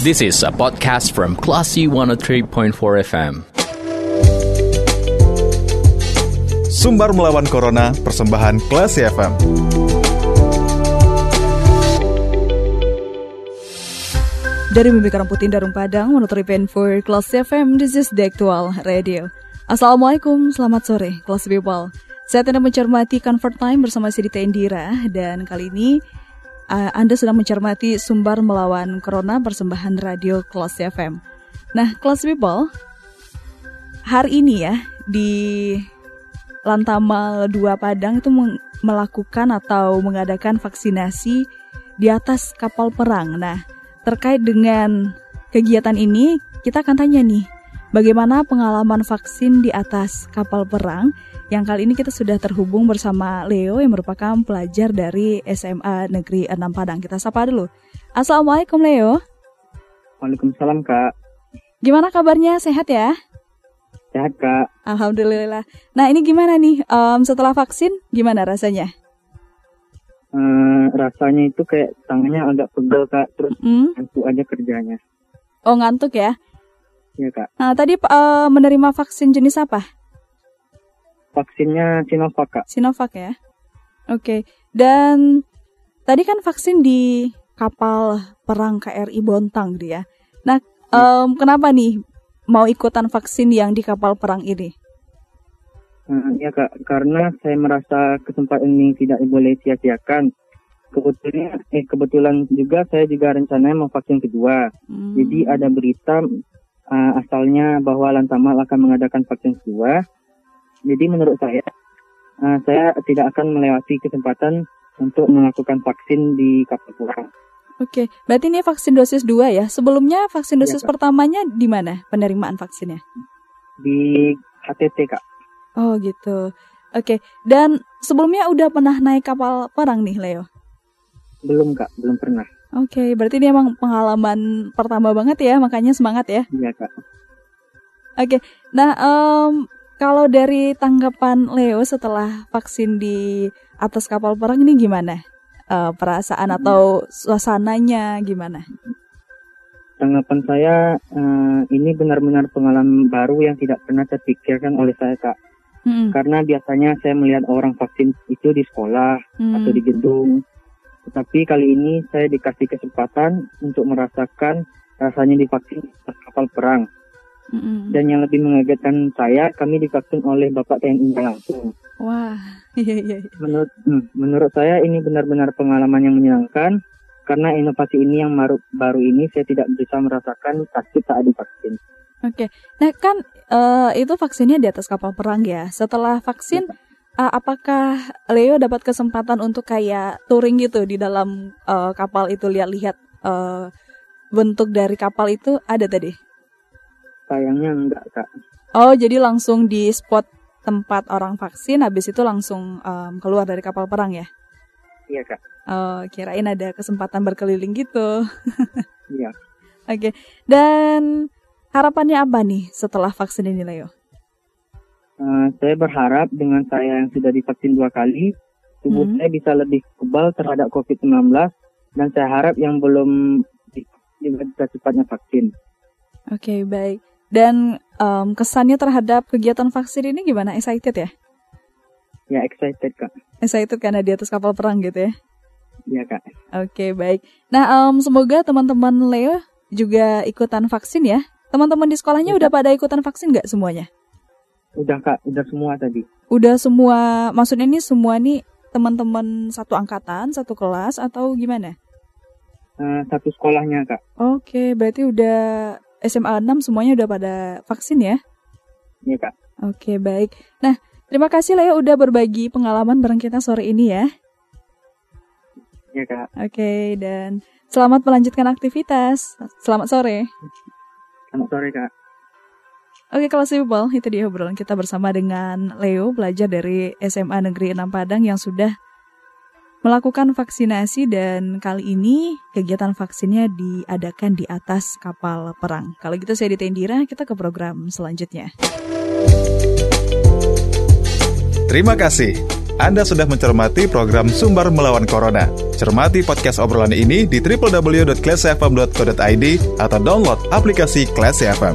This is a podcast from Classy 103.4 FM. Sumbar melawan Corona, persembahan Classy FM. Dari Mimpi Putin Darung Padang, menurut event for Classy FM, this is the actual radio. Assalamualaikum, selamat sore, Classy People. Saya tidak mencermati Comfort Time bersama Sidita Indira, dan kali ini Anda sedang mencermati Sumbar melawan Corona persembahan radio Classy FM. Nah, Classy People, hari ini ya, di Lantamal 2 Padang itu melakukan atau mengadakan vaksinasi di atas kapal perang. Nah, terkait dengan kegiatan ini, kita akan tanya nih, bagaimana pengalaman vaksin di atas kapal perang? Yang kali ini kita sudah terhubung bersama Leo yang merupakan pelajar dari SMA Negeri 6 Padang. Kita sapa dulu. Assalamualaikum Leo. Waalaikumsalam Kak. Gimana kabarnya? Sehat ya? Sehat Kak. Alhamdulillah. Nah ini gimana nih um, setelah vaksin? Gimana rasanya? Uh, rasanya itu kayak tangannya agak pegel kak terus hmm? ngantuk aja kerjanya oh ngantuk ya iya kak nah tadi uh, menerima vaksin jenis apa vaksinnya Sinovac kak Sinovac ya oke okay. dan tadi kan vaksin di kapal perang KRI Bontang dia nah um, kenapa nih mau ikutan vaksin yang di kapal perang ini ya kak, karena saya merasa kesempatan ini tidak boleh sia-siakan. Kebetulan, eh kebetulan juga saya juga rencananya mau vaksin kedua. Hmm. Jadi ada berita uh, asalnya bahwa Lantamal akan mengadakan vaksin kedua. Jadi menurut saya, uh, saya tidak akan melewati kesempatan untuk melakukan vaksin di kapal perang. Oke, berarti ini vaksin dosis 2 ya. Sebelumnya vaksin iya, dosis ya, pertamanya di mana penerimaan vaksinnya? Di HTT, Kak. Oh gitu. Oke, dan sebelumnya udah pernah naik kapal perang nih Leo? Belum kak, belum pernah. Oke, berarti ini emang pengalaman pertama banget ya, makanya semangat ya? Iya kak. Oke, nah um, kalau dari tanggapan Leo setelah vaksin di atas kapal perang ini gimana? Uh, perasaan atau suasananya gimana? Tanggapan saya uh, ini benar-benar pengalaman baru yang tidak pernah terpikirkan oleh saya kak Hmm. Karena biasanya saya melihat orang vaksin itu di sekolah hmm. atau di gedung. Tetapi kali ini saya dikasih kesempatan untuk merasakan rasanya divaksin di kapal perang. Hmm. Dan yang lebih mengagetkan saya, kami divaksin oleh Bapak TNI langsung. Wah, iya, iya iya. Menurut hmm, menurut saya ini benar-benar pengalaman yang menyenangkan karena inovasi ini yang baru baru ini saya tidak bisa merasakan sakit saat divaksin. Oke, nah kan uh, itu vaksinnya di atas kapal perang ya. Setelah vaksin, uh, apakah Leo dapat kesempatan untuk kayak touring gitu di dalam uh, kapal itu lihat-lihat uh, bentuk dari kapal itu ada tadi? Sayangnya enggak kak. Oh, jadi langsung di spot tempat orang vaksin, habis itu langsung um, keluar dari kapal perang ya? Iya kak. Oh, kirain ada kesempatan berkeliling gitu. Iya. Oke, okay. dan Harapannya apa nih setelah vaksin ini, Leo? Uh, saya berharap dengan saya yang sudah divaksin dua kali, tubuh hmm. saya bisa lebih kebal terhadap COVID-19 dan saya harap yang belum juga bisa cepatnya vaksin. Oke, okay, baik. Dan um, kesannya terhadap kegiatan vaksin ini gimana? Excited ya? Ya, excited, Kak. Excited karena di atas kapal perang gitu ya? Iya, Kak. Oke, okay, baik. Nah, um, semoga teman-teman Leo juga ikutan vaksin ya Teman-teman di sekolahnya udah pada ikutan vaksin nggak semuanya? Udah kak, udah semua tadi. Udah semua, maksudnya ini semua nih teman-teman satu angkatan, satu kelas atau gimana? Uh, satu sekolahnya kak. Oke, berarti udah SMA 6 semuanya udah pada vaksin ya? Iya kak. Oke, baik. Nah, terima kasih lah ya udah berbagi pengalaman bareng kita sore ini ya. Iya kak. Oke, dan selamat melanjutkan aktivitas. Selamat sore. Selamat sore Kak. Oke, kalau people, itu dia obrolan kita bersama dengan Leo, pelajar dari SMA Negeri 6 Padang yang sudah melakukan vaksinasi dan kali ini kegiatan vaksinnya diadakan di atas kapal perang. Kalau gitu saya Ditendira, kita ke program selanjutnya. Terima kasih. Anda sudah mencermati program Sumber Melawan Corona. Cermati podcast obrolan ini di www.classfm.co.id atau download aplikasi Classy FM.